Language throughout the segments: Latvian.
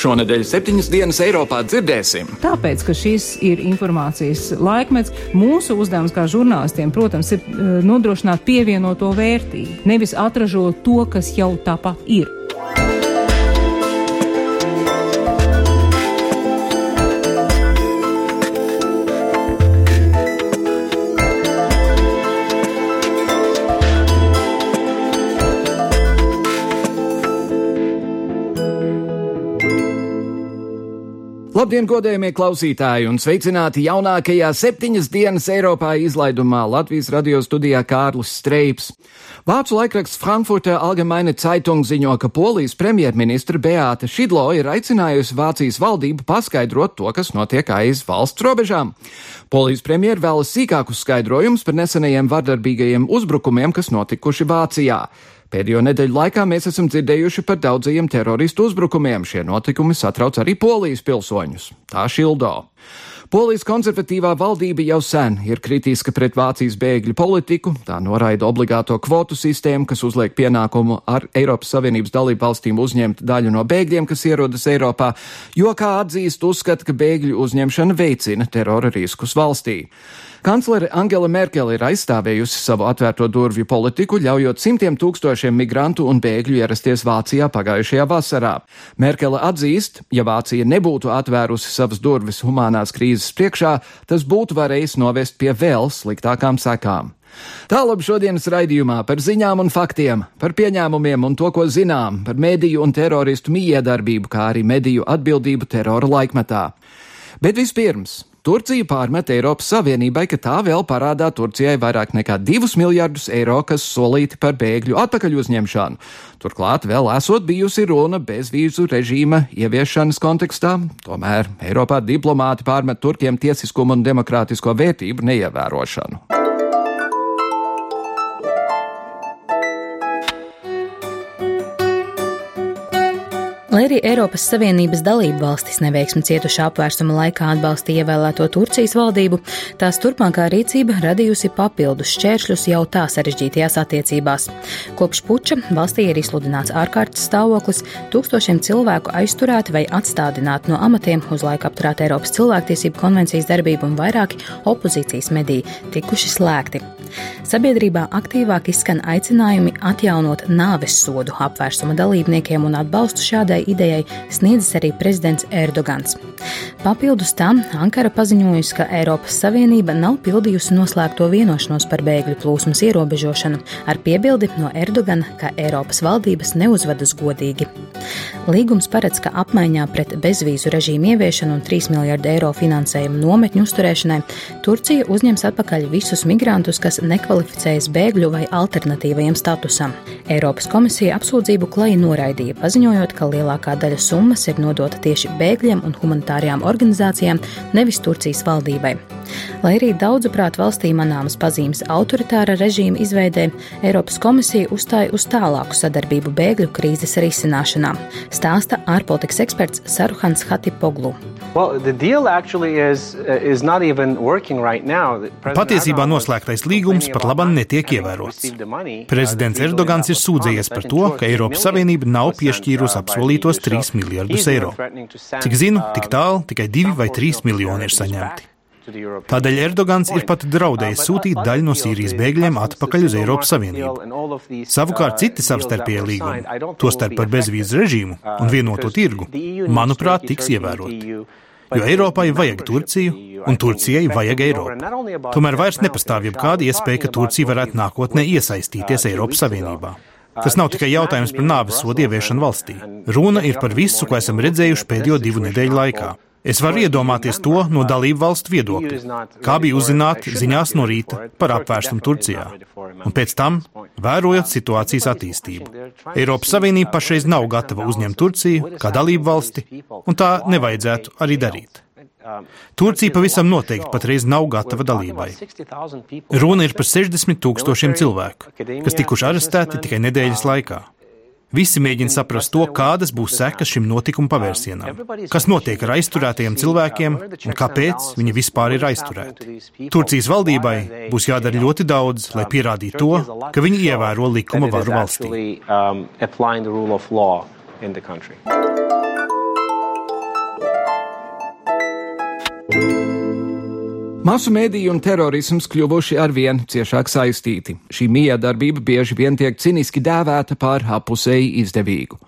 Šonadēļ septiņas dienas Eiropā dzirdēsim. Tāpēc, ka šis ir informācijas laikmets, mūsu uzdevums kā žurnālistiem, protams, ir eh, nodrošināt pievienoto vērtību, nevis atražot to, kas jau tāpat ir. Labdien, godējumie klausītāji, un sveicināti jaunākajā septiņas dienas Eiropā izlaidumā Latvijas radio studijā Kārlis Streips. Vācu laikraksts Frankfurter Allgemeine Zeitung ziņo, ka Polijas premjerministra Beāta Šidlo ir aicinājusi Vācijas valdību paskaidrot to, kas notiek aiz valsts robežām. Polijas premjera vēlas sīkākus skaidrojumus par nesenajiem vardarbīgajiem uzbrukumiem, kas notikuši Vācijā. Pēdējo nedēļu laikā mēs esam dzirdējuši par daudzajiem teroristu uzbrukumiem. Šie notikumi satrauc arī polijas pilsoņus. Tā šildo. Polijas konservatīvā valdība jau sen ir kritiska pret Vācijas bēgļu politiku. Tā noraida obligāto kvotu sistēmu, kas uzliek pienākumu ar Eiropas Savienības dalību valstīm uzņemt daļu no bēgļiem, kas ierodas Eiropā, jo, kā atzīst, uzskata, ka bēgļu uzņemšana veicina terora riskus valstī. Kanclere Angela Merkele ir aizstāvējusi savu atvērto durvju politiku, ļaujot simtiem tūkstošiem migrantu un bēgļu ierasties Vācijā pagājušajā vasarā. Merkele atzīst, ja Vācija nebūtu atvērusi savas durvis humanās krīzes priekšā, tas būtu varējis novest pie vēl sliktākām sekām. Tālāk šodienas raidījumā par ziņām un faktiem, par pieņēmumiem un to, ko zinām, par mediju un teroristu miedarbību, kā arī mediju atbildību terora laikmetā. Bet vispirms Turcija pārmet Eiropas Savienībai, ka tā vēl parādā Turcijai vairāk nekā 2 miljardus eiro, kas solīti par bēgļu atpakaļ uzņemšanu. Turklāt vēl esot bijusi runa bezvīzu režīma ieviešanas kontekstā, tomēr Eiropā diplomāti pārmet Turkiem tiesiskumu un demokrātisko vērtību neievērošanu. Lai arī Eiropas Savienības dalību valstis neveiksmi cietušā apvērsuma laikā atbalstīja ievēlēto Turcijas valdību, tās turpmākā rīcība radījusi papildus šķēršļus jau tā sarežģītajās attiecībās. Kopš puča valstī ir izsludināts ārkārtas stāvoklis, tūkstošiem cilvēku aizturēti vai atstādināti no amatiem, uz laiku apturēta Eiropas cilvēktiesību konvencijas darbība un vairāki opozīcijas mediji tikuši slēgti. Sabiedrībā aktīvāk izskan aicinājumi atjaunot nāves sodu apvērsuma dalībniekiem un atbalstu šādai idejai sniedzis arī prezidents Erdogans. Papildus tam Ankara paziņojusi, ka Eiropas Savienība nav pildījusi noslēgto vienošanos par bēgļu plūsmas ierobežošanu, ar piebildi no Erdogana, ka Eiropas valdības neuzvedas godīgi. Līgums paredz, ka apmaiņā pret bezvīzu režīmu ieviešanu un 3 miljardu eiro finansējumu nometņu uzturēšanai Turcija uzņems atpakaļ visus migrantus, kas nekvalificējas bēgļu vai alternatīvajiem statusam. Eiropas komisija apsūdzību klai noraidīja, paziņojot, ka lielā lielākā daļa summas ir nodota tieši bēgļiem un humanitārajām organizācijām, nevis Turcijas valdībai. Lai arī daudzuprāt valstī manāmas pazīmes autoritāra režīma izveidē, Eiropas komisija uzstāja uz tālāku sadarbību bēgļu krīzes risināšanā, stāsta ārpolitikas eksperts Saruhans Hatipoglu. Well, is, uh, is right Patiesībā noslēgtais līgums pat labam netiek ievērots. Prezidents Erdogans ir sūdzējies par to, ka Eiropas Savienība nav piešķīrusi apsolītos 3 miljardus eiro. Cik zinu, tik tālu tikai 2 vai 3 miljoni ir saņemti. Tādēļ Erdogans ir pat draudējis sūtīt daļu no Sīrijas bēgļiem atpakaļ uz Eiropas Savienību. Savukārt citi savstarpējie līgumi, tostarp par bezvīzu režīmu un vienoto tirgu, manuprāt, tiks ievēroti. Jo Eiropai vajag Turciju, un Turcijai vajag Eiropu. Tomēr vairs nepastāv jebkāda iespēja, ka Turcija varētu nākotnē iesaistīties Eiropas Savienībā. Tas nav tikai jautājums par nāves sodu ieviešanu valstī. Runa ir par visu, ko esam redzējuši pēdējo divu nedēļu laikā. Es varu iedomāties to no dalību valstu viedokļa, kā bija uzzināt ziņās no rīta par apvērstumu Turcijā. Un pēc tam vērojot situācijas attīstību. Eiropas Savienība pašreiz nav gatava uzņemt Turciju kā dalību valsti, un tā nevajadzētu arī darīt. Turcija pavisam noteikti patreiz nav gatava dalībai. Runa ir par 60 tūkstošiem cilvēku, kas tikuši arestēti tikai nedēļas laikā. Visi mēģina saprast to, kādas būs sekas šim notikuma pavērsienam, kas notiek ar aizturētajiem cilvēkiem un kāpēc viņi vispār ir aizturēti. Turcijas valdībai būs jādara ļoti daudz, lai pierādītu to, ka viņi ievēro likuma varu valstī. Masu mēdīju un terorisms kļuvuši arvien ciešāk saistīti. Šī miedarbība bieži vien tiek ciniski dēvēta par apusēji izdevīgu.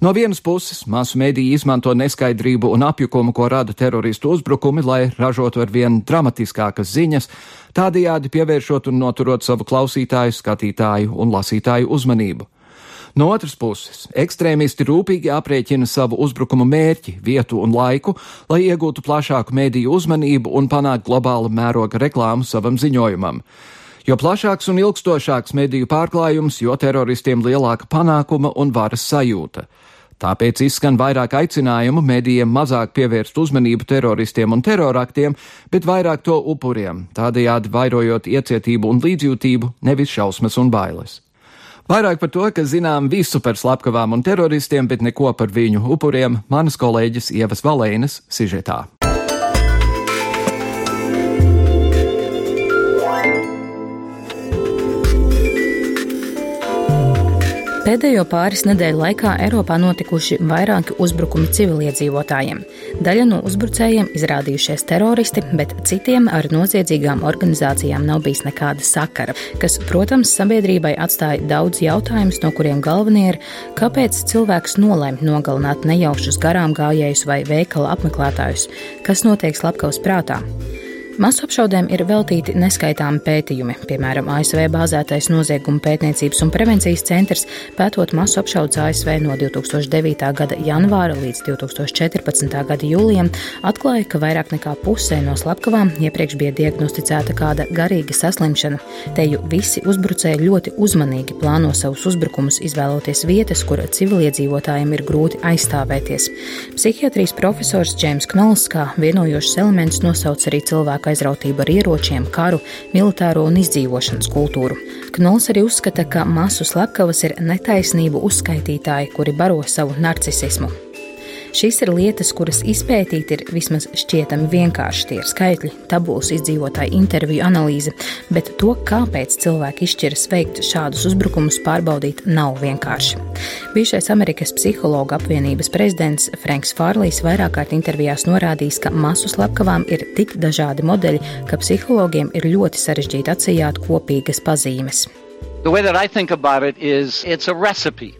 No vienas puses, masu mēdīji izmanto neskaidrību un apjukumu, ko rada teroristu uzbrukumi, lai ražotu ar vien dramatiskākas ziņas, tādējādi pievēršot un noturot savu klausītāju, skatītāju un lasītāju uzmanību. No otras puses, ekstrēmisti rūpīgi aprēķina savu uzbrukumu mērķi, vietu un laiku, lai iegūtu plašāku mediju uzmanību un panāktu globāla mēroga reklāmu savam ziņojumam. Jo plašāks un ilgstošāks mediju pārklājums, jo teroristiem lielāka panākuma un varas sajūta. Tāpēc izskan vairāk aicinājumu medijiem mazāk pievērst uzmanību teroristiem un teroraktiem, bet vairāk to upuriem, tādējādi vairojot iecietību un līdzjūtību, nevis šausmas un bailes. Vairāk par to, ka zinām visu par slepkavām un teroristiem, bet neko par viņu upuriem, manas kolēģis Ievas Valēnas sižetā. Pēdējo pāris nedēļu laikā Eiropā notikuši vairāki uzbrukumi civiliedzīvotājiem. Daļa no uzbrucējiem izrādījušies teroristi, bet citiem ar noziedzīgām organizācijām nav bijis nekāda sakara, kas, protams, sabiedrībai atstāja daudz jautājumus, no kuriem galvenie ir, kāpēc cilvēks nolēma nogalināt nejaušus garām gājējus vai veikala apmeklētājus, kas notiek slepkavas prātā. Masu apšaudēm ir veltīti neskaitāmi pētījumi, piemēram, ASV bāzētais nozieguma pētniecības un prevencijas centrs, pētot masu apšaudas ASV no 2009. gada janvāra līdz 2014. gada jūlijam, atklāja, ka vairāk nekā pusē no slepkavām iepriekš bija diagnosticēta kāda garīga saslimšana. Te jau visi uzbrucēji ļoti uzmanīgi plāno savus uzbrukumus, izvēloties vietas, kur civiliedzīvotājiem ir grūti aizstāvēties. Psihiatrijas profesors Džeims Knols kā vienojošs elements nosauc arī cilvēku cilvēku aizrautību ar ieročiem, karu, militāro un izdzīvošanas kultūru. Knols arī uzskata, ka masu slepkavas ir netaisnību uzskaitītāji, kuri baro savu narcisismu. Šīs ir lietas, kuras izpētīt ir vismaz šķietami vienkārši. Tie ir skaitļi, tabulas, izdzīvotāju interviju analīze, bet to, kāpēc cilvēki izšķiras veikt šādus uzbrukumus, pārbaudīt nav vienkārši. Bijušais Amerikas psihologa apvienības prezidents Franks Fārlijs vairāk kārt intervijās norādījis, ka masu slepkavām ir tik dažādi modeļi, ka psihologiem ir ļoti sarežģīti atsījāt kopīgas pazīmes. The way that I think about it is it's a recipe.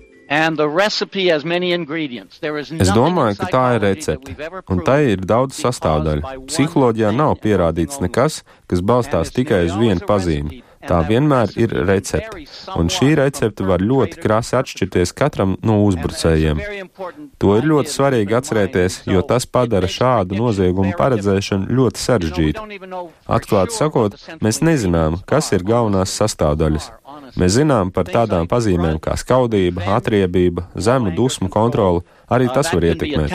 Es domāju, ka tā ir recepte, un tai ir daudz sastāvdaļu. Psiholoģijā nav pierādīts nekas, kas balstās tikai uz vienu pazīmi. Tā vienmēr ir recepte, un šī recepte var ļoti krasi atšķirties katram no uzbrucējiem. To ir ļoti svarīgi atcerēties, jo tas padara šādu noziegumu paredzēšanu ļoti sarežģītu. Atklāti sakot, mēs nezinām, kas ir galvenās sastāvdaļas. Mēs zinām par tādām pazīmēm kā skaudība, atriebība, zemu dusmu kontroli, arī tas var ietekmēt.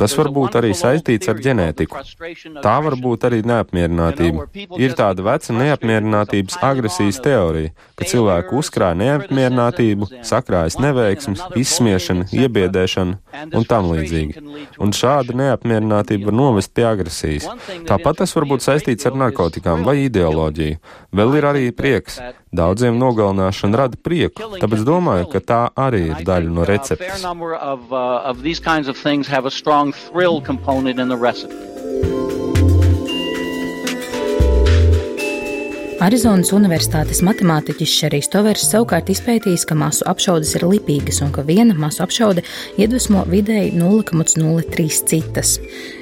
Tas var būt arī saistīts ar ģenētiku. Tā var būt arī neapmierinātība. Ir tāda veca neapmierinātības agresijas teorija, ka cilvēku uzkrāja neapmierinātību, sakrājas neveiksmes, izsmiešana, iebiedēšana un tam līdzīgi. Un šāda neapmierinātība var novest pie agresijas. Tāpat tas var būt saistīts ar narkotikām vai ideoloģiju. Vēl ir arī prieks. Daudziem nogalināšana rada prieku, tāpēc domāju, ka tā arī ir daļa no receptes. Arizonas Universitātes matemātiķis Šerijs Tovers savukārt izpētījis, ka masu apšaudes ir lipīgas un ka viena masu apšaude iedvesmo vidēji 0,03 citas.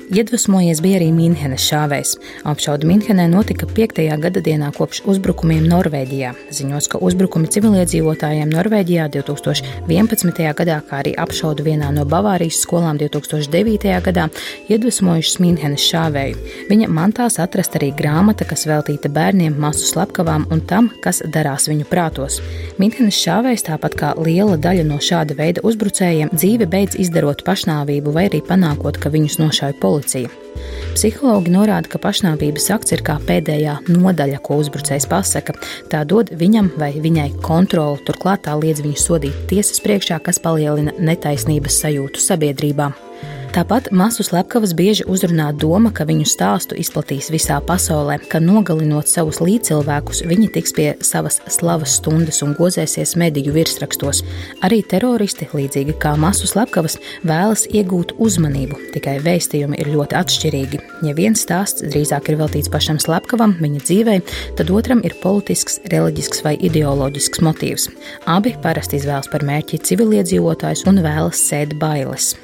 Iedvesmojies bija arī Mīnhenes šāvējs. Apšauda Mīnhenē notika 5. gada dienā kopš uzbrukumiem Norvēģijā. Ziņos, ka uzbrukumi civiliedzīvotājiem Norvēģijā 2011. gadā, kā arī apšauda vienā no Bavārijas skolām 2009. gadā, iedvesmojušas Mīnhenes šāvēju. Viņa mantās atrast arī grāmata, kas veltīta bērniem masu slepkavām un tam, kas darās viņu prātos. Mīnhenes šāvējs, tāpat kā liela daļa no šāda veida uzbrucējiem, dzīve beidz izdarot pašnāvību vai arī panākot, ka viņus nošauj policija policija. Psihologi norāda, ka pašnāvības akts ir kā pēdējā nodaļa, ko uzbrucējs pasaka. Tā dod viņam vai viņai kontroli, turklāt tā liedz viņu sodīt tiesas priekšā, kas palielina netaisnības sajūtu sabiedrībā. Tāpat masu slepkavas bieži uzrunā doma, ka viņu stāstu izplatīs visā pasaulē, ka nogalinot savus līdzcilvēkus, viņi tiks pie savas slavas stundas un gozēsies mediju virsrakstos. Arī teroristi, līdzīgi kā masu slepkavas, vēlas iegūt uzmanību, tikai vēstījumi ir ļoti atšķirīgi. Ja viens stāsts drīzāk ir veltīts pašam slepkavam, viņa dzīvei, tad otram ir politisks, reliģisks vai ideoloģisks motīvs. Abi parasti izvēlas par mērķi civiliedzīvotājus un vēlas sēt bailes.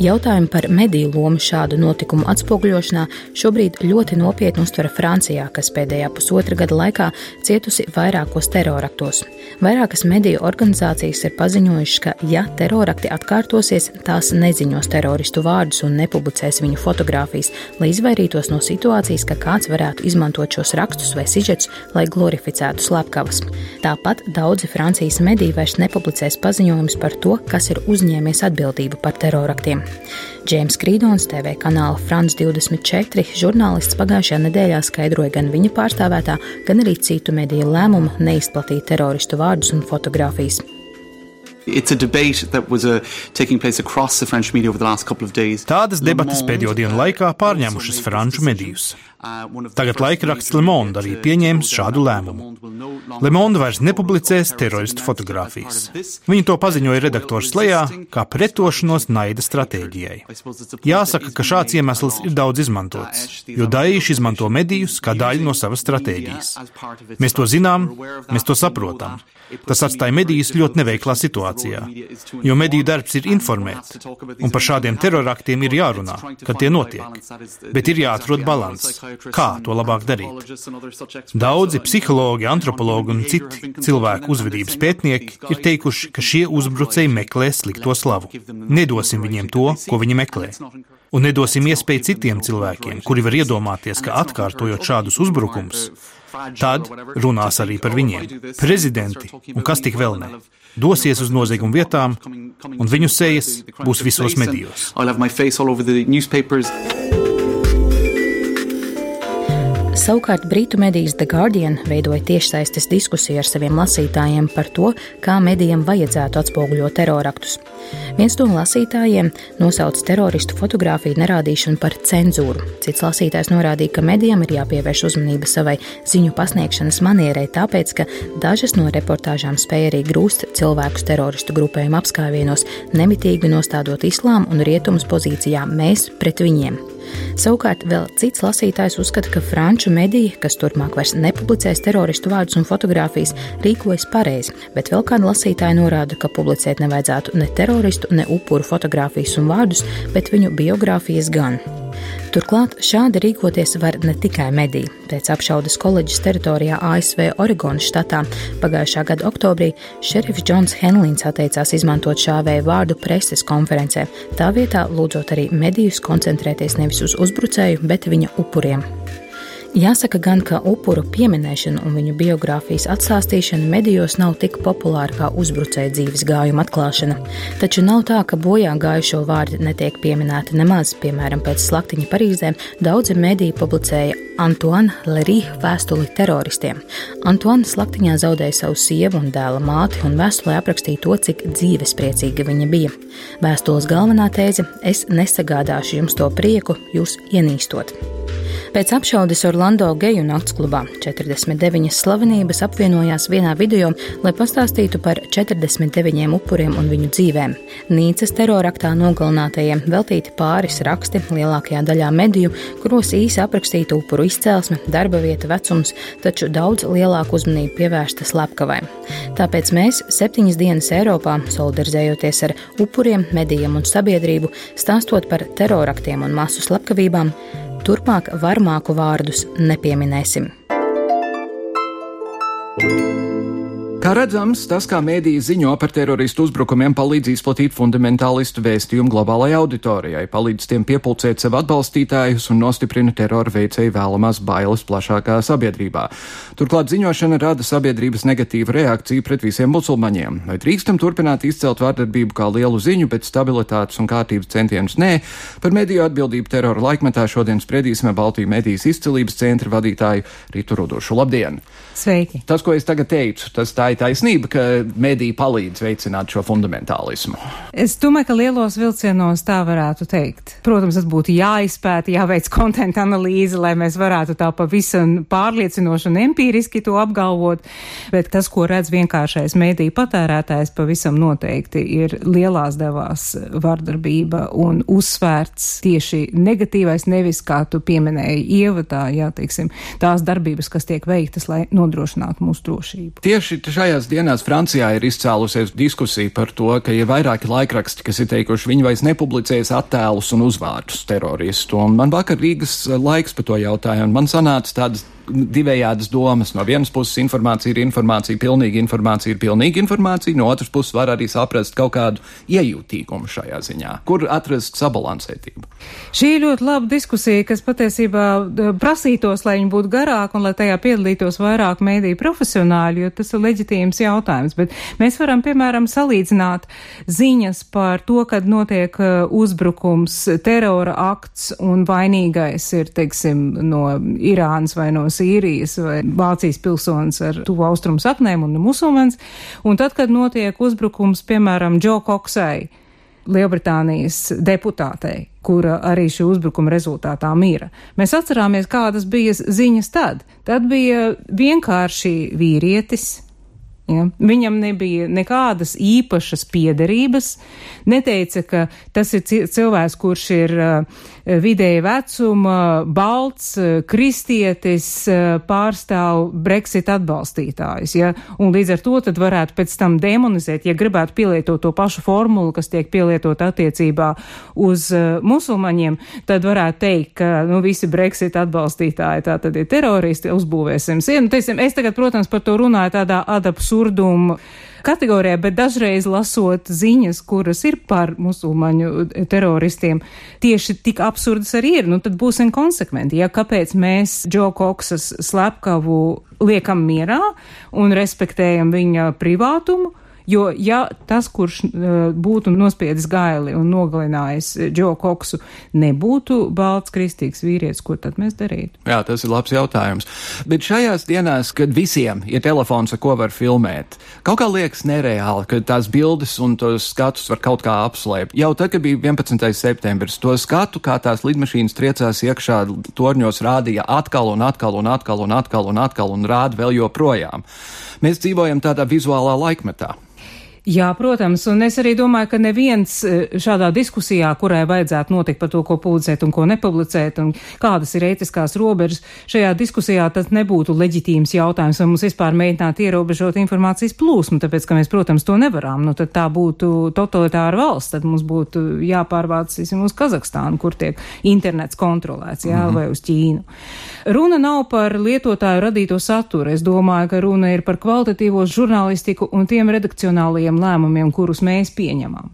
Jautājumu par mediju lomu šādu notikumu atspoguļošanā šobrīd ļoti nopietni uztver Francijā, kas pēdējā pusotra gada laikā cietusi vairākos teroraktos. Vairākas mediju organizācijas ir paziņojušas, ka, ja terorakti atkārtosies, tās neziņos teroristu vārdus un nepublicēs viņu fotogrāfijas, lai izvairītos no situācijas, ka kāds varētu izmantot šos rakstus vai sižetus, lai glorificētu slepkavas. Tāpat daudzi Francijas mediji vairs nepublicēs paziņojumus par to, kas ir uzņēmies atbildību par teroraktiem faktiem. Džeims Krīdons, TV kanāla France 24 žurnālists pagājušajā nedēļā skaidroja gan viņa pārstāvētā, gan arī citu mediju lēmumu neizplatīt teroristu vārdus un fotogrāfijas. Tādas debatas pēdējo dienu laikā pārņēmušas franču medijus. Tagad laikraksts Le Monde arī pieņēmis šādu lēmumu. Le Monde vairs nepublicēs teroristu fotogrāfijas. Viņi to paziņoja redaktors lejā kā pretošanos naida stratēģijai. Jāsaka, ka šāds iemesls ir daudz izmantots, jo Daīši izmanto medijus kā daļu no savas stratēģijas. Mēs to zinām, mēs to saprotam. Tas atstāja medijas ļoti neveiklā situācijā, jo mediju darbs ir informēt, un par šādiem teroraktiem ir jārunā, kad tie notiek. Bet ir jāatrod balans, kā to labāk darīt. Daudzi psihologi, antropologi un citi cilvēku uzvedības pētnieki ir teikuši, ka šie uzbrucēji meklē slikto slavu. Nedosim viņiem to, ko viņi meklē. Un nedosim iespēju citiem cilvēkiem, kuri var iedomāties, ka atkārtojot šādus uzbrukumus, Tad runās arī par viņiem. Prezidenti un kas tik vēl ne. Dosies uz noziegumu vietām, un viņu sejas būs visos medijos. Savukārt Britu medijas The Guardian veidoja tiešsaistes diskusiju ar saviem lasītājiem par to, kā medijiem vajadzētu atspoguļot teroraktus. Viens no lasītājiem nosauca teroristu fotografiju nerādīšanu par cenzūru. Cits lasītājs norādīja, ka medijam ir jāpievērš uzmanība savai ziņu pasniegšanas manierei, tāpēc, ka dažas no reportāžām spēja arī grūst cilvēkus teroristu grupējumu apskāvienos, nemitīgi nostādot islāmu un rietumus pozīcijā mēs pret viņiem. Savukārt vēl cits lasītājs uzskata, ka franču mediji, kas turpmāk vairs nepublicēs teroristu vārdus un fotogrāfijas, rīkojas pareizi, bet vēl kāda lasītāja norāda, ka publicēt nevajadzētu ne teroristu, ne upuru fotogrāfijas un vārdus, bet viņu biogrāfijas gan. Turklāt šādi rīkoties var ne tikai mediji. Pēc apšaudas koledžas teritorijā ASV Oregonas štatā pagājušā gada oktobrī šerifs Džons Henlins atteicās izmantot šāvēju vārdu preses konferencē, tā vietā lūdzot arī medijus koncentrēties nevis uz uzbrucēju, bet viņa upuriem. Jāsaka gan, ka upuru pieminēšana un viņu biogrāfijas atstāstīšana medijos nav tik populāra kā uzbrucēja dzīves gājuma atklāšana. Taču nav tā, ka bojā gājušo vārdi netiek pieminēti nemaz. Piemēram, pēc slaktiņa Parīzē daudzi mediji publicēja Antoine Lerī vēstuli teroristiem. Antoine slaktiņā zaudēja savu sievu un dēla māti, un vēstulē aprakstīja to, cik dzīvespriecīga viņa bija. Vēstules galvenā tēze - es nesagādāšu jums to prieku, jūs ienīstot. Pēc apšaudes Orlando geju naktsklubā 49 slavenības apvienojās vienā video, lai pastāstītu par 49 upuriem un viņu dzīvēm. Nīcas teroraktā nogalinātajiem veltīti pāris raksti lielākajā daļā mediju, kuros īsi aprakstīta upuru izcelsme, darba vieta, vecums, taču daudz lielāku uzmanību pievērsta slepkavai. Tāpēc mēs septiņas dienas Eiropā, solidarizējoties ar upuriem, medijiem un sabiedrību, stāstot par teroraktiem un masu slepkavībām, turpmāk varmāku vārdus nepieminēsim. Kā redzams, tas, kā mēdīji ziņo par teroristu uzbrukumiem, palīdz izplatīt fundamentālistu vēstījumu globālajai auditorijai, palīdz tiem piepulcēt sev atbalstītājus un nostiprina terora veicēju vēlamās bailes plašākā sabiedrībā. Turklāt ziņošana rada sabiedrības negatīvu reakciju pret visiem musulmaņiem. Vai drīkstam turpināt izcelt vārdarbību kā lielu ziņu, bet stabilitātes un kārtības centienus nē? Par mediju atbildību terora laikmetā šodien spriedīsim ar Baltiju medijas izcilības centra vadītāju Rītu Rudošu. Labdien! Sveiki! Tas, ko es tagad teicu, tas tā ir taisnība, ka mediji palīdz veicināt šo fundamentālismu? Es domāju, ka lielos vilcienos tā varētu teikt. Protams, tas būtu jāizpēta, jāveic konta analīze, lai mēs varētu tā pavisam pārliecinoši un empīriski to apgalvot, bet tas, ko redz vienkāršais mediju patērētājs, pavisam noteikti ir lielās devās vardarbība un uzsvērts tieši negatīvais, nevis kā tu pieminēji ievadā, jā, teiksim, tās darbības, kas tiek veiktas, lai nodrošinātu mūsu drošību. Tieši šajās dienās Francijā ir izcēlusies diskusija par to, ka ir vairāki laikraksti, kas ir teikuši, viņi vairs nepublicēs attēlus un uzvārdus teroristu. Un man vakar Rīgas laiks par to jautāja, un man sanāca tādas divējādas domas. No vienas puses informācija ir informācija, pilnīga informācija ir pilnīga informācija, no otras puses var arī saprast kaut kādu iejūtīgumu šajā ziņā. Kur atrast sabalansētību? Šī ir ļoti laba diskusija, kas patiesībā prasītos, lai viņi būtu garāki un lai tajā piedalītos vairāk mēdīju profesionāļi, jo tas ir leģitīms jautājums. Bet mēs varam, piemēram, salīdzināt ziņas par to, kad notiek uzbrukums, terora akts un vainīgais ir, teiksim, no Irānas vai no Sīrijas vai Vācijas pilsonis ar tuvu austrumu saknēm un musulmanis. Un tad, kad notiek uzbrukums, piemēram, Džo Koksai, Lielbritānijas deputātei, kura arī šī uzbrukuma rezultātā mira. Mēs atcerāmies, kādas bija ziņas tad. Tad bija vienkārši vīrietis, Ja? Viņam nebija nekādas īpašas piederības, neteica, ka tas ir cilvēks, kurš ir uh, vidēja vecuma, balts, kristietis, uh, pārstāv Brexit atbalstītājs. Ja? Un līdz ar to tad varētu pēc tam demonizēt, ja gribētu pielietot to pašu formulu, kas tiek pielietot attiecībā uz uh, musulmaņiem, tad varētu teikt, ka nu, visi Brexit atbalstītāji tā tad ir teroristi, uzbūvēsim sienu. Teiksim, es tagad, protams, par to runāju tādā adapsu absurdumu kategorijā, bet dažreiz lasot ziņas, kuras ir par musulmaņu teroristiem, tieši tik absurdas arī ir. Nu, tad būsim konsekventi. Ja kāpēc mēs Džo Koksas slepkavu liekam mierā un respektējam viņa privātumu, Jo, ja tas, kurš uh, būtu nospiedis gaili un nogalinājis Džo Koksu, nebūtu balts kristīgs vīrietis, ko tad mēs darītu? Jā, tas ir labs jautājums. Bet šajās dienās, kad visiem ir telefons, ar ko var filmēt, kaut kā liekas nereāli, ka tās bildes un tos skatus var kaut kā apslēpt. Jau tad, kad bija 11. septembris, to skatu, kā tās lidmašīnas triecās iekšā torņos, rādīja atkal un atkal un atkal un atkal un atkal un rāda vēl joprojām. Mēs dzīvojam tādā vizuālā laikmetā. Jā, protams, un es arī domāju, ka neviens e, šādā diskusijā, kurai vajadzētu notikt par to, ko publicēt un ko nepublicēt, un kādas ir ētiskās robežas, šajā diskusijā tas nebūtu leģitīms jautājums, vai mums vispār mēģināt ierobežot informācijas plūsmu, tāpēc, ka mēs, protams, to nevaram. Nu, tad tā būtu totalitāra valsts, tad mums būtu jāpārvāc, zinām, uz Kazahstānu, kur tiek internets kontrolēts, jā, mm -hmm. vai uz Ķīnu. Runa nav par lietotāju radīto saturu. Es domāju, ka runa ir par kvalitatīvo žurnālistiku un tiem redakcionālajiem lēmumiem, kurus mēs pieņemam.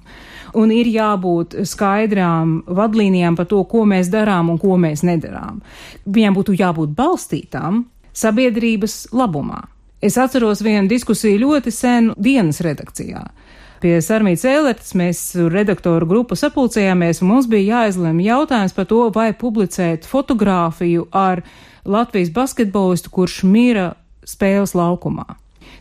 Un ir jābūt skaidrām vadlīnijām par to, ko mēs darām un ko mēs nedarām. Viņām būtu jābūt balstītām sabiedrības labumā. Es atceros vienu diskusiju ļoti senu dienas redakcijā. Pie Sarmītas Ēletes mēs redaktoru grupu sapulcējāmies, un mums bija jāizlem jautājums par to, vai publicēt fotogrāfiju ar Latvijas basketbolistu, kurš mira spēles laukumā.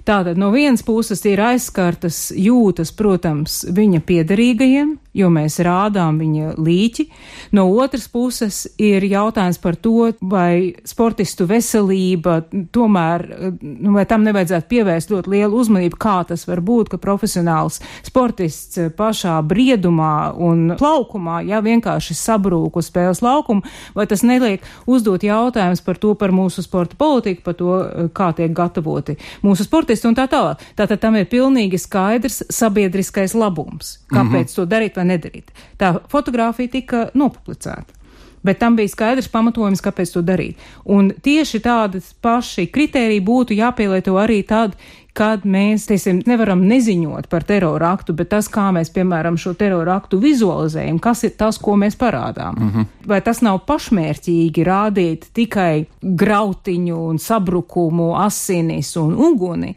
Tātad no vienas puses ir aizskartas jūtas, protams, viņa piederīgajiem, jo mēs rādām viņa līķi. No otras puses ir jautājums par to, vai sportistu veselība tomēr, nu, vai tam nevajadzētu pievērst ļoti lielu uzmanību, kā tas var būt, ka profesionāls sportists pašā briedumā un plaukumā, ja vienkārši sabrūk uz spēles laukumu, vai tas neliek uzdot jautājums par to, par mūsu sporta politiku, par to, kā tiek gatavoti mūsu sportisti un tā tālāk. Tātad tam ir pilnīgi skaidrs sabiedriskais labums. Kāpēc mm -hmm. to darīt nedarīt? Tā fotografija tika nopublicēta. Bet tam bija skaidrs pamatojums, kāpēc to darīt. Un tieši tādi paši kriteriji būtu jāpielieto arī tad, kad mēs, teiksim, nevaram neziņot par terora aktu, bet tas, kā mēs, piemēram, šo terora aktu vizualizējam, kas ir tas, ko mēs parādām. Mm -hmm. Vai tas nav pašmērķīgi rādīt tikai grautiņu un sabrukumu, asinis un uguni?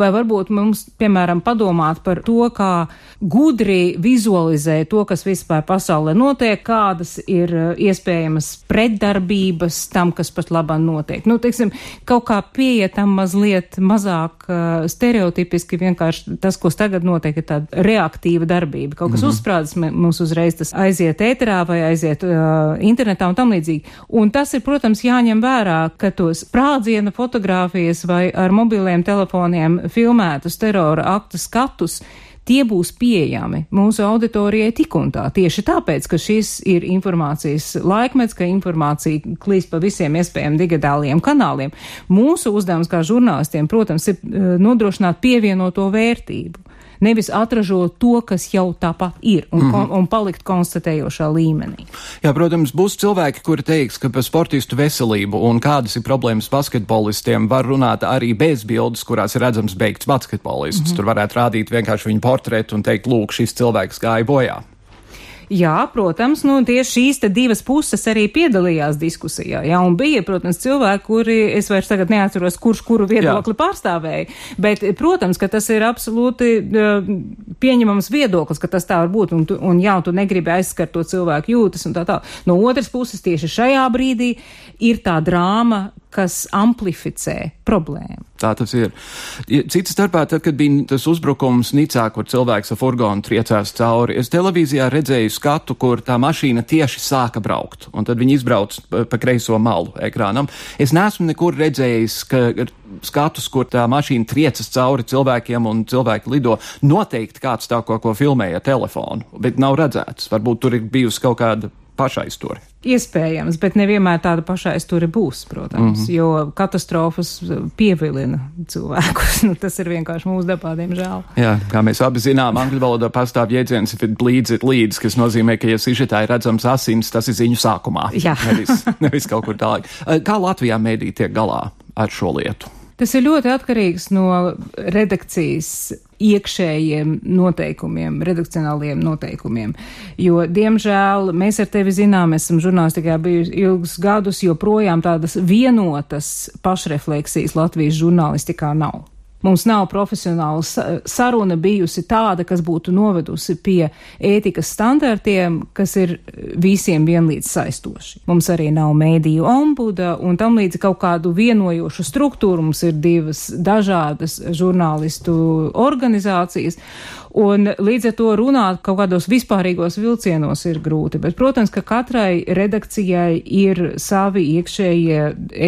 Vai varbūt mums, piemēram, padomāt par to, kā gudri vizualizēt to, kas vispār pasaulē notiek, kādas ir eh, iespējamas pretdarbības tam, kas pat labāk notiek. Nu, teiksim, kaut kā pieietam mazliet mazāk uh, stereotipiski vienkārši tas, kas tagad notiek, ir tāda reaktīva darbība. Kaut kas mm -hmm. uzsprādas, mums uzreiz tas aiziet ēterā vai aiziet uh, internetā un tam līdzīgi. Un tas ir, protams, jāņem vērā, ka tos sprādziena fotogrāfijas vai ar mobiliem telefoniem filmētus terora aktu skatus, tie būs pieejami mūsu auditorijai tik un tā. Tieši tāpēc, ka šis ir informācijas laikmets, ka informācija klīst pa visiem iespējamiem digitālajiem kanāliem. Mūsu uzdevums kā žurnālistiem, protams, ir eh, nodrošināt pievienoto vērtību nevis atražot to, kas jau tāpat ir, un, mm -hmm. un palikt konstatējošā līmenī. Jā, protams, būs cilvēki, kuri teiks, ka par sportistu veselību un kādas ir problēmas basketbolistiem var runāt arī bez bildes, kurās ir redzams beigts basketbolists. Mm -hmm. Tur varētu rādīt vienkārši viņu portretu un teikt, lūk, šis cilvēks gāja bojā. Jā, protams, nu, tieši šīs divas puses arī piedalījās diskusijā. Jā, un bija, protams, cilvēki, kuri, es vairs tagad neatceros, kurš kuru viedokli jā. pārstāvēja, bet, protams, ka tas ir absolūti uh, pieņemams viedoklis, ka tas tā var būt, un, tu, un jā, tu negribi aizskart to cilvēku jūtas un tā tā. No otras puses, tieši šajā brīdī ir tā drāma, kas amplificē problēmu. Tā tas ir. Cits starpā, tad, kad bija tas uzbrukums Nicā, kur cilvēks ar furgonu triecās cauri, es televīzijā redzēju skatu, kur tā mašīna tieši sāka braukt, un tad viņi izbrauc pa kreiso malu ekrānam. Es neesmu nekur redzējis, ka skatus, kur tā mašīna triecas cauri cilvēkiem un cilvēki lido, noteikti kāds tā ko, ko filmēja telefonu, bet nav redzēts. Varbūt tur ir bijusi kaut kāda pašaizture. Iespējams, bet nevienmēr tāda pašaizture būs, protams, mm -hmm. jo katastrofas pievilina cilvēkus. nu, tas ir vienkārši mūsu dabā, diemžēl. Jā, kā mēs abi zinām, angļu valodā pastāv jēdziens, if it bleeds, it leads, kas nozīmē, ka, ja sižetā ir redzams asins, tas ir ziņu sākumā. Jā. nevis, nevis kaut kur tālāk. Kā Latvijā mēdī tiek galā ar šo lietu? Tas ir ļoti atkarīgs no redakcijas iekšējiem noteikumiem, redakcionāliem noteikumiem. Jo, diemžēl, mēs ar tevi zinām, esam žurnālistikā bijuši ilgus gadus, joprojām tādas vienotas pašrefleksijas Latvijas žurnālistikā nav. Mums nav profesionāla saruna bijusi tāda, kas būtu novedusi pie ētikas standartiem, kas ir visiem vienlīdz saistoši. Mums arī nav mēdīju ombuda un tam līdz kaut kādu vienojošu struktūru. Mums ir divas dažādas žurnālistu organizācijas. Un līdz ar to runāt kaut kādos vispārīgos vilcienos ir grūti. Bet, protams, ka katrai redakcijai ir savi iekšējie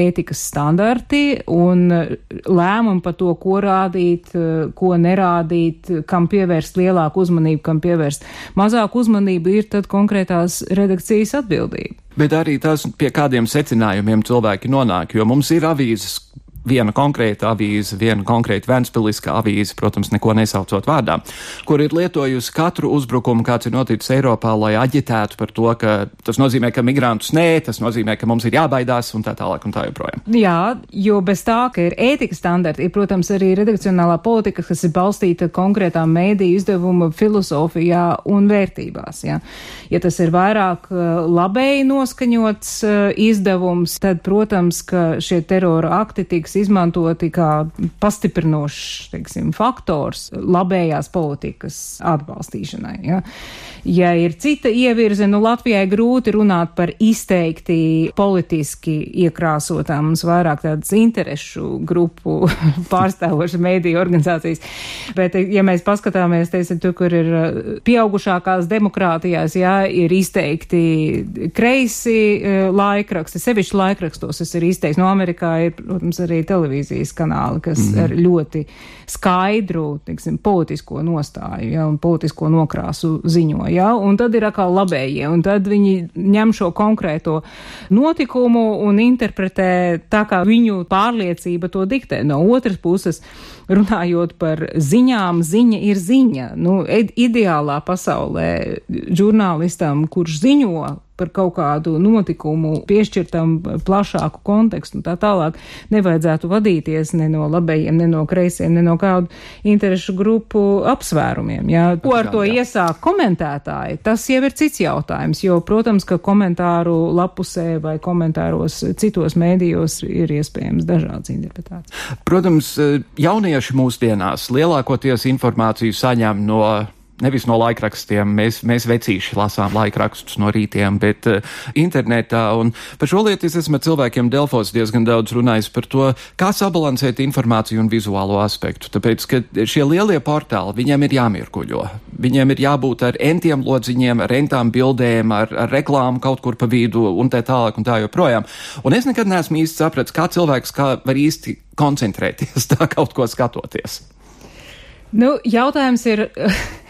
ētikas standarti un lēmumi par to, ko rādīt, ko nerādīt, kam pievērst lielāku uzmanību, kam pievērst mazāku uzmanību, ir tad konkrētās redakcijas atbildība. Bet arī tas, pie kādiem secinājumiem cilvēki nonāk, jo mums ir avīzes, viena konkrēta avīze, viena konkrēta Ventspiliska avīze, protams, neko nesaucot vārdā, kur ir lietojusi katru uzbrukumu, kāds ir noticis Eiropā, lai aģitētu par to, ka tas nozīmē, ka migrantus nē, tas nozīmē, ka mums ir jābaidās un tā tālāk un tā joprojām. Jā, jo bez tā, ka ir ētikas standarti, ir, protams, arī redakcionālā politika, kas ir balstīta konkrētā mēdīju izdevuma filozofijā un vērtībās. Jā. Ja tas ir vairāk uh, labēji noskaņots uh, izdevums, tad, protams, ka šie terora akti tiks tiks izmantoti kā pastiprinošs, teiksim, faktors labējās politikas atbalstīšanai. Ja, ja ir cita ievirze, nu Latvijai grūti runāt par izteikti politiski iekrāsotām, mums vairāk tādas interešu grupu pārstāvošas mēdīju organizācijas. Bet, ja mēs paskatāmies, teiksim, tur, kur ir uh, pieaugušākās demokrātijās, jā, ir izteikti kreisi uh, laikraksti, sevišķi laikrakstos tas ir izteikts. No Amerikā ir, protams, arī televīzijas kanāli, kas mm -hmm. ar ļoti skaidru, teiksim, politisko nostāju, ja, un politisko nokrāsu ziņo, ja, un tad ir atkal labējie, un tad viņi ņem šo konkrēto notikumu un interpretē tā, kā viņu pārliecība to diktē. No otras puses, runājot par ziņām, ziņa ir ziņa. Nu, ideālā pasaulē žurnālistam, kurš ziņo par kaut kādu notikumu, piešķirtam plašāku kontekstu un tā tālāk, nevajadzētu vadīties ne no labējiem, ne no kreisiem, ne no kādu interešu grupu apsvērumiem. Jā. Ko ar to iesāk komentētāji, tas jau ir cits jautājums, jo, protams, ka komentāru lapusē vai komentāros citos mēdījos ir iespējams dažādas interpretācijas. Protams, jaunieši mūsdienās lielākoties informāciju saņem no nevis no laikrakstiem. Mēs, mēs vecīši lasām laikrakstus no rītiem, bet uh, internetā. Un par šo lietu es esmu cilvēkiem Delfos diezgan daudz runājis par to, kā sabalansēt informāciju un vizuālo aspektu. Tāpēc, ka šie lielie portāli, viņiem ir jāmirkuļo. Viņiem ir jābūt ar entiem lodziņiem, ar entām bildēm, ar, ar reklāmu kaut kur pa vidu un tā tālāk un tā joprojām. Un es nekad neesmu īsti sapratis, kā cilvēks kā var īsti koncentrēties tā kaut ko skatoties. Nu, jautājums ir.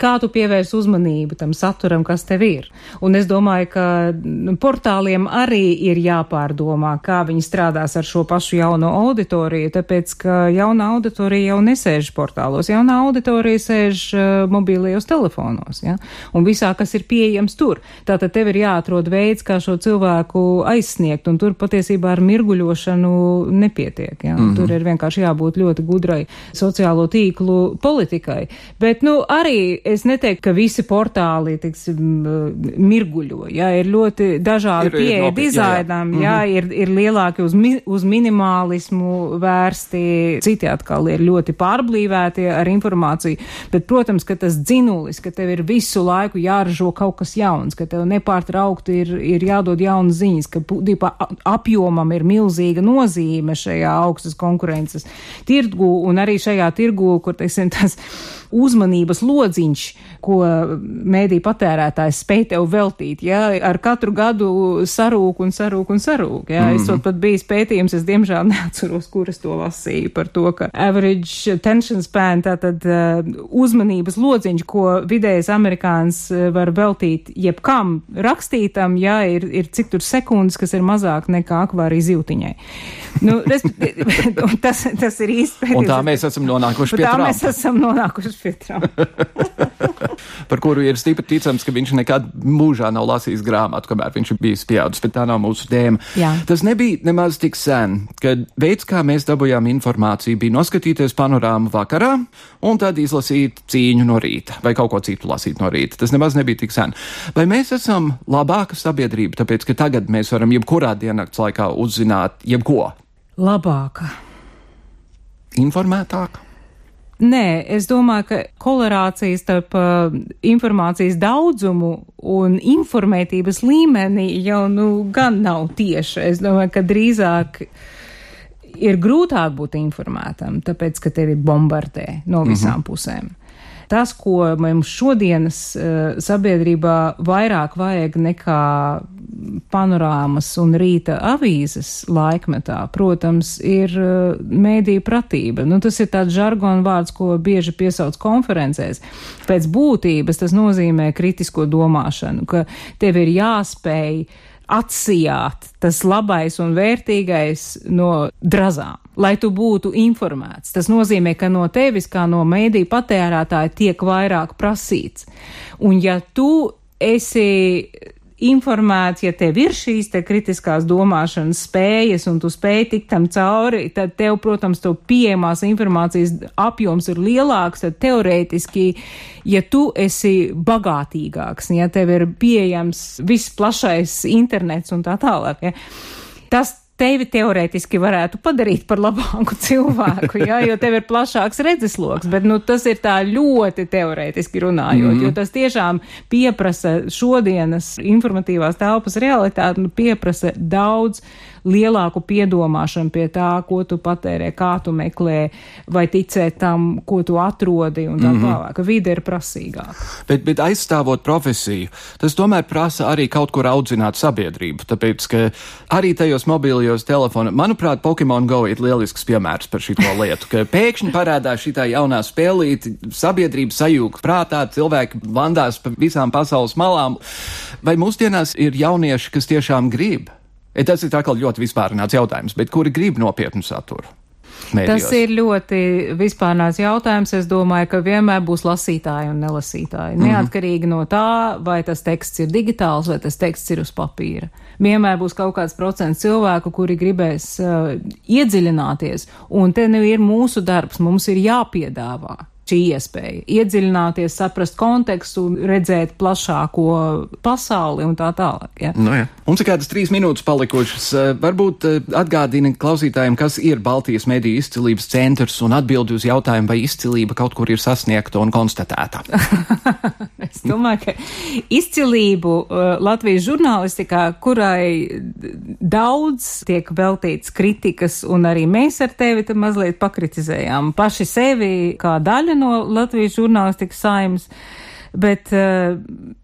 kā tu pievērs uzmanību tam saturam, kas tev ir. Un es domāju, ka nu, portāliem arī ir jāpārdomā, kā viņi strādās ar šo pašu jauno auditoriju, tāpēc, ka jauna auditorija jau nesēž portālos, jauna auditorija sēž uh, mobīlajos telefonos, ja? un visā, kas ir pieejams tur. Tātad tev ir jāatrod veids, kā šo cilvēku aizsniegt, un tur patiesībā ar mirguļošanu nepietiek. Ja? Mm -hmm. Tur ir vienkārši jābūt ļoti gudrai sociālo tīklu politikai. Bet, nu, arī es neteiktu, ka visi portāli, tiksim, mirguļo, jā, ir ļoti dažādi pieeja dizainam, jā, jā. jā, ir, ir lielāki uz, mi, uz minimālismu vērsti, citi atkal ir ļoti pārblīvēti ar informāciju, bet, protams, ka tas dzinulis, ka tev ir visu laiku jāražo kaut kas jauns, ka tev nepārtraukti ir, ir jādod jaunas ziņas, ka būtībā apjomam ir milzīga nozīme šajā augstas konkurences tirgu un arī šajā tirgu, kur, teiksim, tas uzmanības lodziņš, ko mēdī patērētājs spēj tev veltīt, ja, ar katru gadu sarūk un sarūk un sarūk, ja, mm. es pat bijis pētījums, es diemžēl neatceros, kur es to lasīju, par to, ka average attention span, tātad uh, uzmanības lodziņš, ko vidējais amerikāns uh, var veltīt jebkam rakstītam, ja, ir, ir cik tur sekundes, kas ir mazāk nekā akvārija zivtiņai. Nu, tas, tas ir īsti. Un tā mēs esam nonākuši pie tā. Tā mēs esam nonākuši Filtram. Par kuru ir stipri ticams, ka viņš nekad mūžā nav lasījis grāmatu, kamēr viņš ir bijis pieaudzis, bet tā nav mūsu tēma. Jā. Tas nebija nemaz tik sen, kad veids, kā mēs dabūjām informāciju, bija noskatīties panorāmu vakarā un tad izlasīt cīņu no rīta vai kaut ko citu lasīt no rīta. Tas nemaz nebija tik sen. Vai mēs esam labāka sabiedrība, tāpēc, ka tagad mēs varam jebkurā diennakts laikā uzzināt jebko? Labāka. Informētāka. Nē, es domāju, ka kolerācija starp uh, informācijas daudzumu un informētības līmeni jau nu gan nav tieša. Es domāju, ka drīzāk ir grūtāk būt informētam, tāpēc, ka tevi bombardē no visām mm -hmm. pusēm. Tas, ko mums šodienas uh, sabiedrībā vairāk vajag nekā panorāmas un rīta avīzes laikmetā, protams, ir uh, mēdīja pratība. Nu, tas ir tāds žargona vārds, ko bieži piesauc konferencēs. Pēc būtības tas nozīmē kritisko domāšanu, ka tev ir jāspēj atsijāt tas labais un vērtīgais no drazām, lai tu būtu informēts. Tas nozīmē, ka no tevis, kā no mēdīju patērētāja, tiek vairāk prasīts. Un ja tu esi informēts, ja tev ir šīs te kritiskās domāšanas spējas un tu spēj tikt tam cauri, tad tev, protams, to pieejamās informācijas apjoms ir lielāks, tad teorētiski, ja tu esi bagātīgāks, ja tev ir pieejams viss plašais internets un tā tālāk, ja, tas tevi teorētiski varētu padarīt par labāku cilvēku, jā, jo tev ir plašāks redzesloks, bet, nu, tas ir tā ļoti teorētiski runājot, mm -hmm. jo tas tiešām pieprasa šodienas informatīvās telpas realitāti, nu, pieprasa daudz lielāku piedomāšanu pie tā, ko tu patērē, kā tu meklē, vai ticēt tam, ko tu atrodi un tā mm -hmm. tālāk, vide ir prasīgāka. Bet, bet aizstāvot profesiju, tas tomēr prasa arī kaut kur audzināt sabiedrību, tāpēc, ka arī tajos mobilajos telefonos, manuprāt, Pokemon Go ir lielisks piemērs par šito lietu, ka pēkšņi parādās šī jaunā spēlīte, sabiedrība sajūg prātā, cilvēki vandās pa visām pasaules malām. Vai mūsdienās ir jaunieši, kas tiešām grib? E, tas ir atkal ļoti vispārināts jautājums, bet kuri grib nopietnu saturu? Mēdījos. Tas ir ļoti vispārnās jautājums. Es domāju, ka vienmēr būs lasītāji un nelasītāji. Mm -hmm. Neatkarīgi no tā, vai tas teksts ir digitāls vai tas teksts ir uz papīra. Vienmēr būs kaut kāds procents cilvēku, kuri gribēs uh, iedziļināties, un te nu ir mūsu darbs, mums ir jāpiedāvā šī iespēja iedziļināties, saprast kontekstu, redzēt plašāko pasauli un tā tālāk. Ja? Nu, jā. Mums ir kādas trīs minūtes palikušas. Eh, varbūt eh, atgādina klausītājiem, kas ir Baltijas mediju izcilības centrs un atbildi uz jautājumu, vai izcilība kaut kur ir sasniegta un konstatēta. es domāju, ka izcilību uh, Latvijas žurnālistikā, kurai daudz tiek veltīts kritikas, un arī mēs ar tevi mazliet pakritizējām paši sevi kā daļu no Latvijas žurnālistikas saimas bet uh,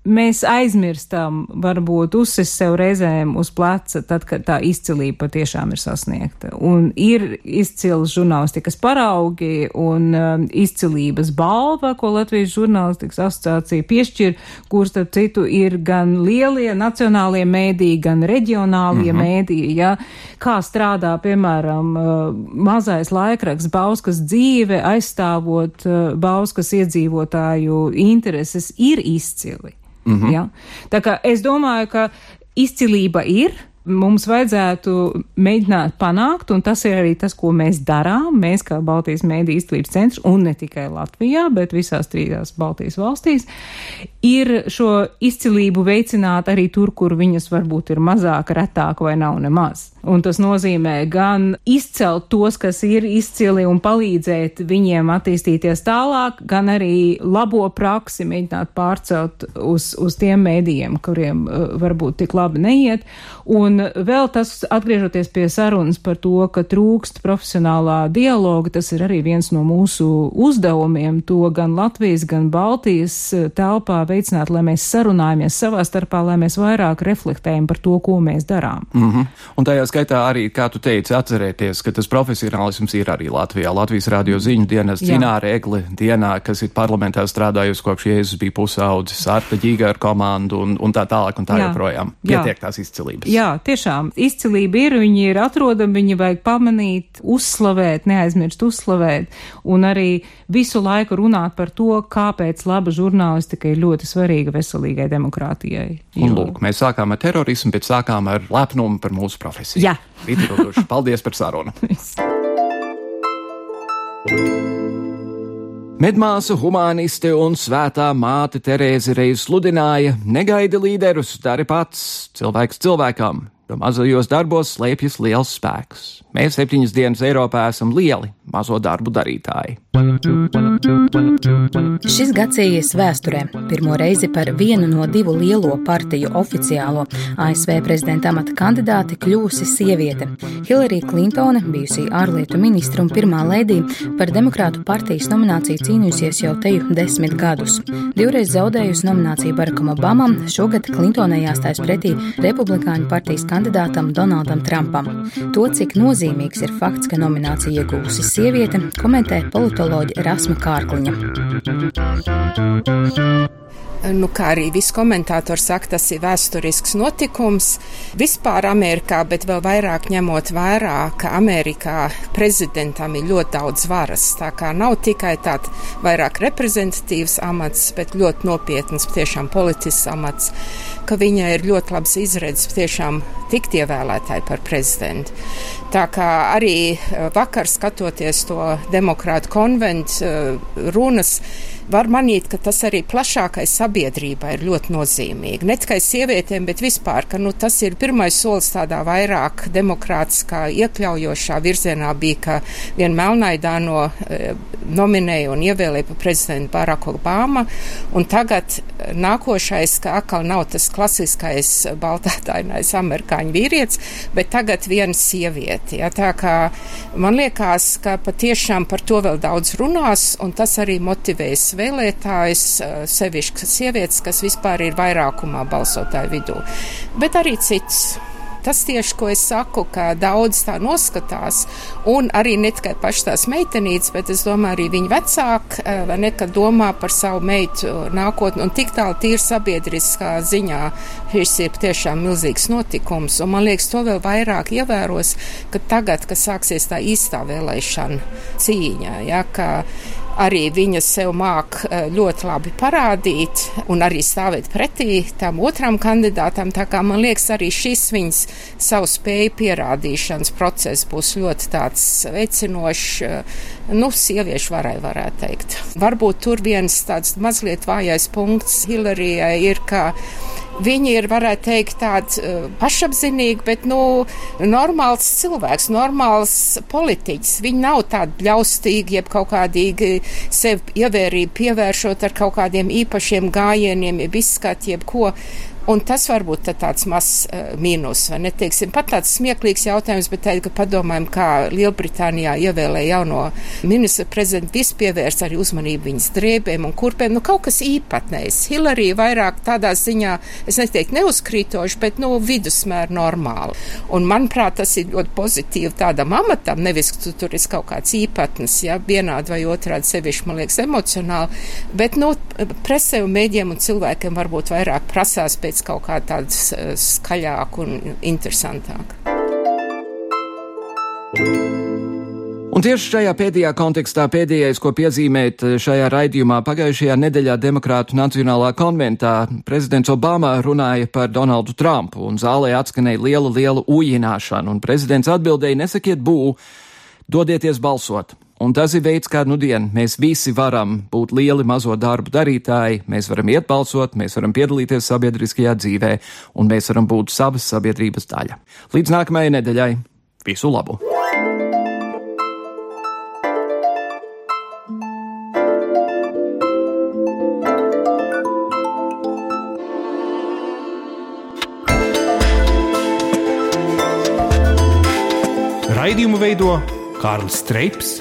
mēs aizmirstam varbūt uzsist sev reizēm uz pleca, tad, kad tā izcilība patiešām ir sasniegta. Un ir izcils žurnālistikas paraugi un uh, izcilības balva, ko Latvijas žurnālistikas asociācija piešķir, kur, starp citu, ir gan lielie nacionālie mēdī, gan reģionālie mm -hmm. mēdī, ja, kā strādā, piemēram, uh, mazais laikraksts Bauskas dzīve, aizstāvot uh, Bauskas iedzīvotāju intereses tas ir izcili. Mm -hmm. ja? Tā kā es domāju, ka izcilība ir mums vajadzētu mēģināt panākt, un tas ir arī tas, ko mēs darām, mēs kā Baltijas mēdī izglītības centrs, un ne tikai Latvijā, bet visās trījās Baltijas valstīs, ir šo izcilību veicināt arī tur, kur viņas varbūt ir mazāk, retāk vai nav nemaz. Un tas nozīmē gan izcelt tos, kas ir izcili un palīdzēt viņiem attīstīties tālāk, gan arī labo praksi mēģināt pārcelt uz, uz tiem mēdījiem, kuriem uh, varbūt tik labi neiet. Un vēl tas, atgriežoties pie sarunas par to, ka trūkst profesionālā dialoga, tas ir arī viens no mūsu uzdevumiem, to gan Latvijas, gan Baltijas uh, telpā veicināt, lai mēs sarunājamies savā starpā, lai mēs vairāk reflektējam par to, ko mēs darām. Mm -hmm skaitā arī, kā tu teici, atcerēties, ka tas profesionālisms ir arī Latvijā. Latvijas radio ziņu dienas Cināra Egli dienā, kas ir parlamentā strādājusi kopš Jēzus bija pusaudzis, Arta Ģīga ar komandu un, un tā tālāk un tā Jā. joprojām. Pietiek Jā. tās izcilības. Jā, tiešām. Izcilība ir, viņi ir atrodami, viņi vajag pamanīt, uzslavēt, neaizmirst uzslavēt un arī visu laiku runāt par to, kāpēc laba žurnālistika ir ļoti svarīga veselīgai demokrātijai. Jo... Un lūk, mēs sākām ar terorismu, bet sākām ar lepnumu par mūsu profesiju. Jā. Rītdienas. Paldies par sarunu! Medmāsa, humaniste un svētā māte Terēze reiz sludināja: negaidi līderus, dari pats, cilvēks cilvēkam, jo mazajos darbos slēpjas liels spēks. Mēs septiņas dienas Eiropā esam lieli, mazo darbu darītāji. Šis gads ies vēsturē pirmo reizi par vienu no divu lielo partiju oficiālo ASV prezidenta amata kandidāti kļūsi sieviete. Hillary Clintone, bijusī ārlietu ministra un pirmā lēdī, par demokrātu partijas nomināciju cīnījusies jau teju desmit gadus. Divreiz zaudējusi nomināciju Barackam Obamam, šogad Clintonai jāstājas pretī republikāņu partijas kandidātam Donaldam Trumpam. To, cik nozīmīgs ir fakts, ka nomināciju iegūsi sieviete, komentē politoloģija Rasma Kārkliņa. Nu, kā arī visi komentātori saka, tas ir vēsturisks notikums vispār Amerikā, bet vēl vairāk ņemot vērā, ka Amerikā prezidentam ir ļoti daudz varas. Tā kā nav tikai tāds vairāk reprezentatīvs amats, bet ļoti nopietns, tiešām politisks amats, ka viņai ir ļoti labs izredzes tiešām tikt ievēlētāji par prezidentu. Tā kā arī eh, vakar skatoties to demokrātu konventu eh, runas, var manīt, ka tas arī plašākai sabiedrībai ir ļoti nozīmīgi. Ne tikai sievietēm, bet vispār, ka nu, tas ir pirmais solis tādā vairāk demokrātiskā, iekļaujošā virzienā bija, ka viena Melnaidāno e, nominēja un ievēlēja pa prezidentu Baraku Obama, un tagad nākošais, ka atkal nav tas klasiskais baltātainais amerikāņu vīrietis, bet tagad viena sieviete. Ja, tā kā man liekas, ka patiešām par to vēl daudz runās, un tas arī motivēs vēlētājs, eh, sevišķi sievietes, kas vispār ir vairākumā balsotāju vidū, bet arī cits. Tas tieši, ko es saku, ka daudz tā noskatās, un arī ne tikai pašas tās meitenītes, bet es domāju, arī viņa vecāki, eh, vai nekad domā par savu meitu nākotni, un tik tālu tīri sabiedriskā ziņā šis ir tiešām milzīgs notikums, un man liekas, to vēl vairāk ievēros, ka tagad, kad sāksies tā īstā vēlēšana cīņa, ja, ka arī viņa sev māk eh, ļoti labi parādīt un arī stāvēt pretī tam otram kandidātam. Tā kā man liekas, arī šis viņas savu spēju pierādīšanas process būs ļoti tāds veicinošs, eh, nu, sieviešu varai varētu teikt. Varbūt tur viens tāds mazliet vājais punkts Hilarijai ir, ka Viņi ir, varētu teikt, tāds uh, pašapzinīgi, bet, nu, normāls cilvēks, normāls politiķis. Viņi nav tādi ļaustīgi, jeb kaut kādīgi sev ievērību pievēršot ar kaut kādiem īpašiem gājieniem, jeb izskati, jeb ko. Un tas varbūt tāds mazs uh, mīnus, vai ne? Teiksim, pat tāds smieklīgs jautājums, bet tad, kad padomājam, kā Lielbritānijā ievēlēja jauno ministru prezidentu, viss pievērst arī uzmanību viņas drēbēm un kurpēm. Nu, kaut kas īpatnējs. Hillary vairāk tādā ziņā, es neteiktu neuzkrītoši, bet, nu, vidusmēr normāli. Un, manuprāt, tas ir ļoti pozitīvi tādam amatam, nevis, ka tu tur esi kaut kāds īpatnis, ja, vienādi vai otrādi sevišķi, man liekas, emocionāli, bet, nu, presē un mēdiem un cilvēkiem varbūt vairāk prasās pēc pēc kaut kā tādas eh, skaļāk un interesantāk. Un tieši šajā pēdējā kontekstā pēdējais, ko piezīmēt eh, šajā raidījumā pagājušajā nedēļā Demokrātu Nacionālā konventā, prezidents Obama runāja par Donaldu Trumpu un zālē atskanēja liela, liela ujināšana, un prezidents atbildēja nesakiet bū, dodieties balsot. Un tas ir veids, kā nu dien mēs visi varam būt lieli mazo darbu darītāji, mēs varam iet balsot, mēs varam piedalīties sabiedriskajā dzīvē, un mēs varam būt savas sabiedrības daļa. Līdz nākamajai nedēļai visu labu! Raidījumu veido Kārlis Streips